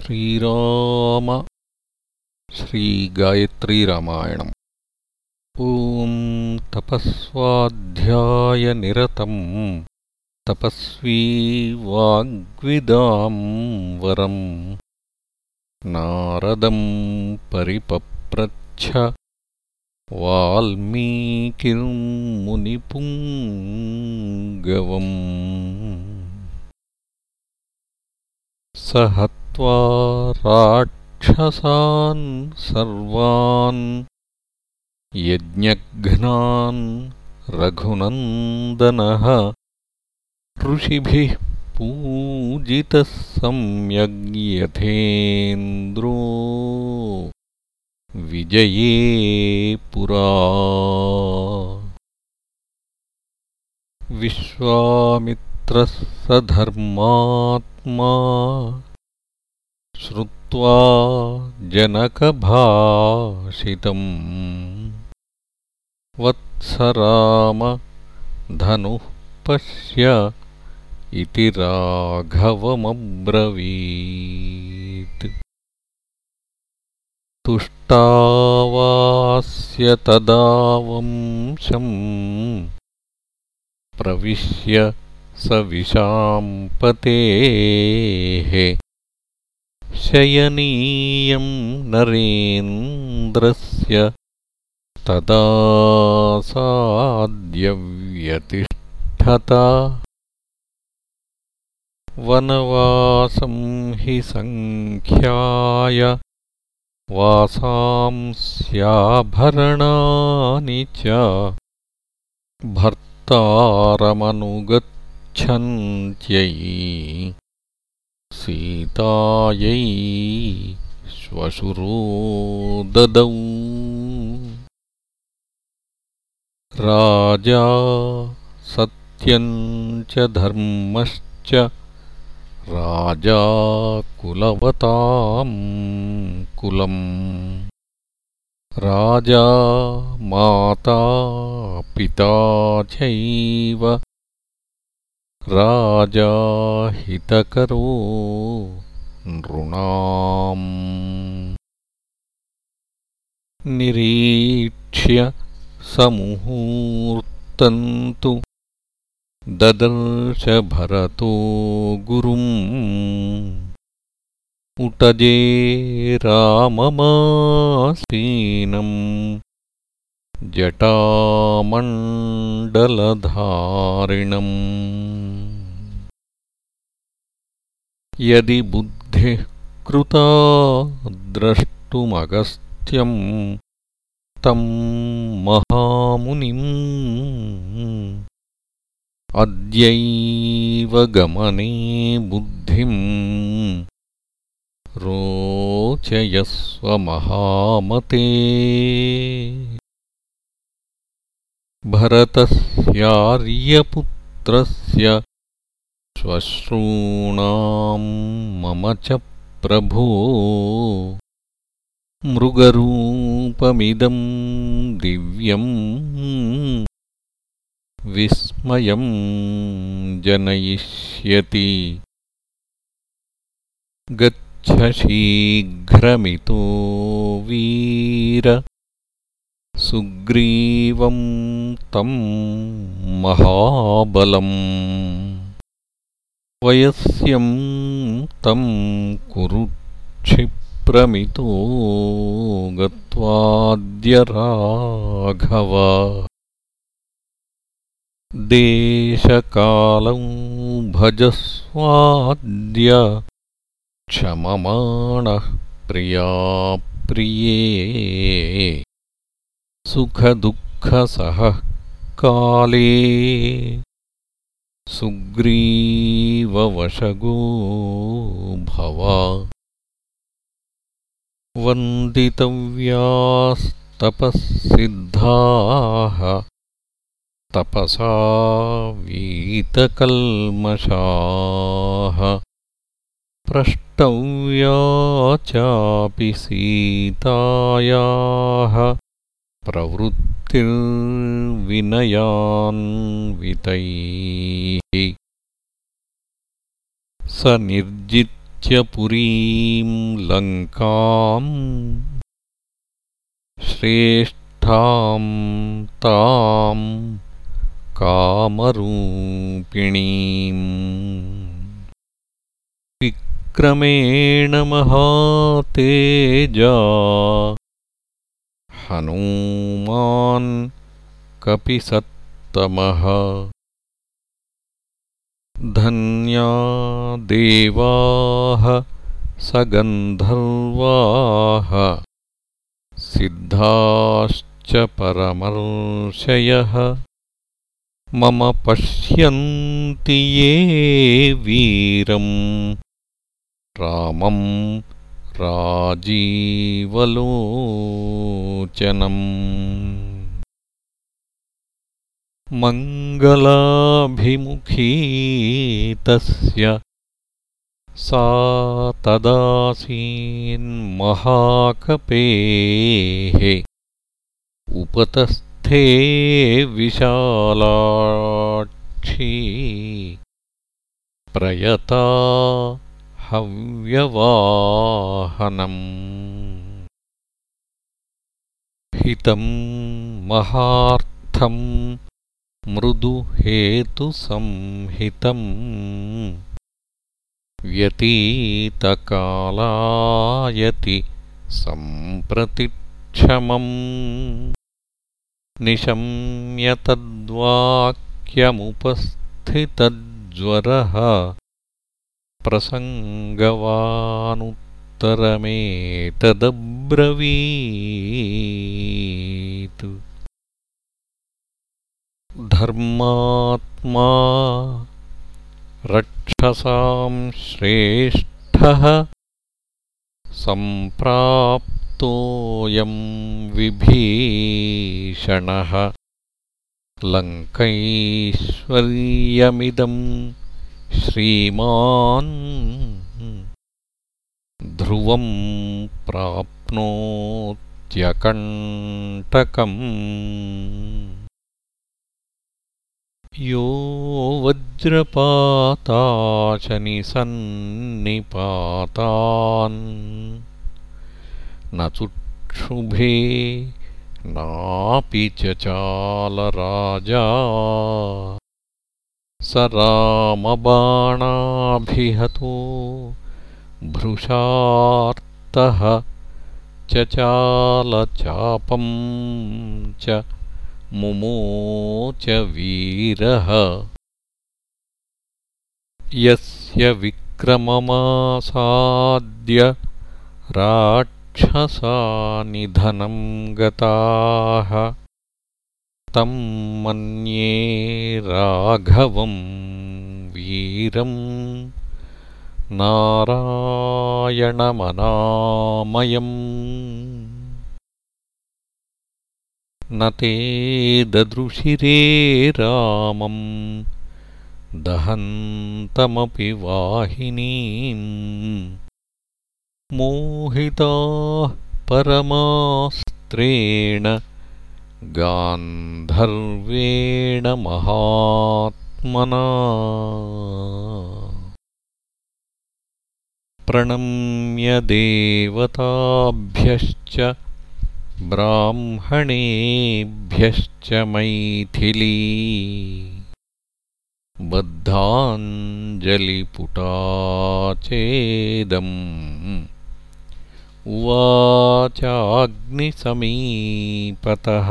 श्रीराम श्रीगायत्रीरामायणम् ॐ तपस्वाध्यायनिरतम् तपस्वी वाग्विदां वरम्। नारदम् परिपप्रच्छ वाल्मीकिर्मुनिपुङ्गवम् स हत्वा राक्षसान् सर्वान् यज्ञघ्नान् रघुनन्दनः ऋषिभिः पूजितः सम्यग्यथेन्द्रो विजये पुरा। विश्वामित्रः स धर्मात्मा श्रुत्वा जनकभाषितम्। वत्स राम धनुः पश्य इति राघवमब्रवीत्। तुष्टावास्य तदा वंशम् प्रविश्य स विशाम्पतेः शयनीयं नरेन्द्रस्य तदा साद्यव्यतिष्ठता वनवासं हि सङ्ख्याय वासांस्याभरणानि च भर्तारमनुगच्छन्त्यै सीतायै श्वशुरो ददौ राजा सत्यम् च धर्मश्च राजा कुलवताम् कुलम्। राजा माता पिता चैव राजा हितकरो नृणाम्। निरीक्ष्य समुहूर्तन्तु ददर्श भरतो गुरुम्। उटजे राममासीनम्। जटामण्डलधारिणम् यदि बुद्धिः कृता द्रष्टुमगस्त्यम् तम् महामुनिम् अद्यैव गमने बुद्धिम् रोचयस्वमहामते भरतस्यार्यपुत्रस्य श्वश्रूणाम् मम च प्रभो मृगरूपमिदम् दिव्यम् विस्मयम् जनयिष्यति। गच्छ शीघ्रमितो वीर सुग्रीवं तं महाबलम् वयस्यं तं कुरुक्षिप्रमितो गत्वाद्य राघव देशकालं भजस्वाद्य क्षममाणः प्रिये। सुखदुःखसहः काले सुग्रीववशगो भव वन्दितव्यास्तपःसिद्धाः। तपसा वीतकल्मषाः। प्रष्टव्या चापि सीतायाः प्रवृत्तिर्विनयान्वितैः स निर्जित्य पुरीं लङ्काम् श्रेष्ठां तां कामरूपिणीम्। विक्रमेण महातेजा हनूमान् कपिसत्तमः धन्या देवाः सगन्धर्वाः। सिद्धाश्च परमर्षयः। मम पश्यन्ति ये वीरम्। रामम् राजीवलोचनम्। मङ्गलाभिमुखी तस्य सा तदासीन्महाकपेः उपतस्थे विशालाक्षी प्रयता हव्यवाहनम्। हितं महार्थम् मृदुहेतुसंहितम् व्यतीतकालायति सम्प्रतिक्षमम्। निशम्यतद्वाक्यमुपस्थितज्वरः प्रसङ्गवानुत्तरमेतदब्रवीत्। धर्मात्मा रक्षसां श्रेष्ठः सम्प्राप्तोऽयं विभीषणः लङ्कैश्वर्यमिदं श्रीमान् ध्रुवं प्राप्नोत्यकण्टकम्। यो वज्रपाताशनिसन्निपातान् न चुक्षुभे नापि चालराजा स रामबाणाभिहतो भृशार्तः चचालचापं च मुमोच वीरः। यस्य विक्रममासाद्य राक्षसानिधनं गताः तं मन्ये राघवं वीरम् नारायणमनामयम् न ते ददृशिरे रामम् दहन्तमपि वाहिनीम् मोहिताः परमास्त्रेण गान्धर्वेण महात्मना। प्रणम्य देवताभ्यश्च ब्राह्मणेभ्यश्च मैथिली। बद्धाञ्जलिपुटाचेदम् उवाचाग्निसमीपतः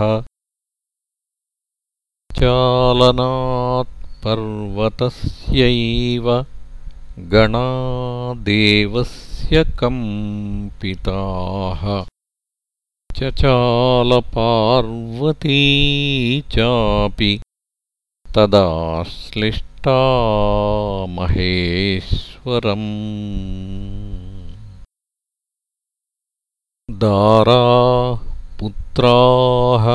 चालनात्पर्वतस्यैव गणादेवस्य कम्पिताः चचालपार्वती चापि तदाश्लिष्टा महेश्वरम् दाराः पुत्राः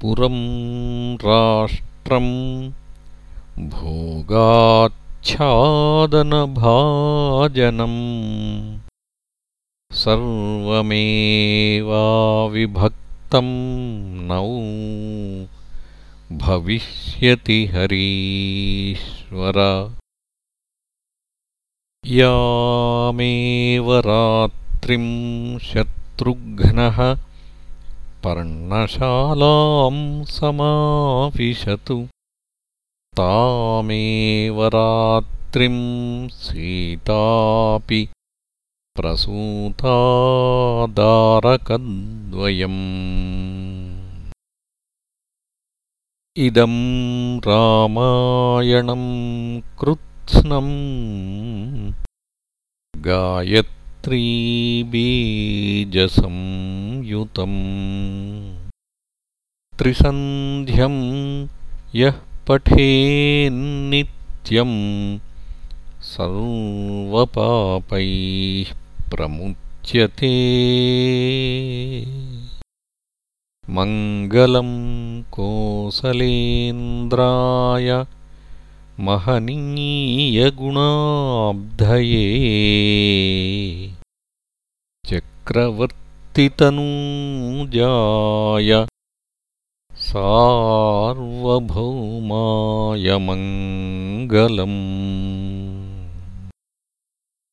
पुरं राष्ट्रम् भोगाच्छादनभाजनम्। सर्वमेवाविभक्तं नौ भविष्यति हरीश्वर। यामेव रात्रिं शत्रुघ्नः पर्णशालां समाविशतु। तामेव रात्रिं सीतापि प्रसूतादारकद्वयम्। इदं रामायणं कृत्स्नम् गायत्रीबीजसंयुतम् त्रिसन्ध्यं यः पठेन्नित्यम् सर्वपापैः प्रमुच्यते। मङ्गलं कोसलेन्द्राय महनीयगुणाब्धये चक्रवर्तितनूजाय सार्वभौमाय मङ्गलम्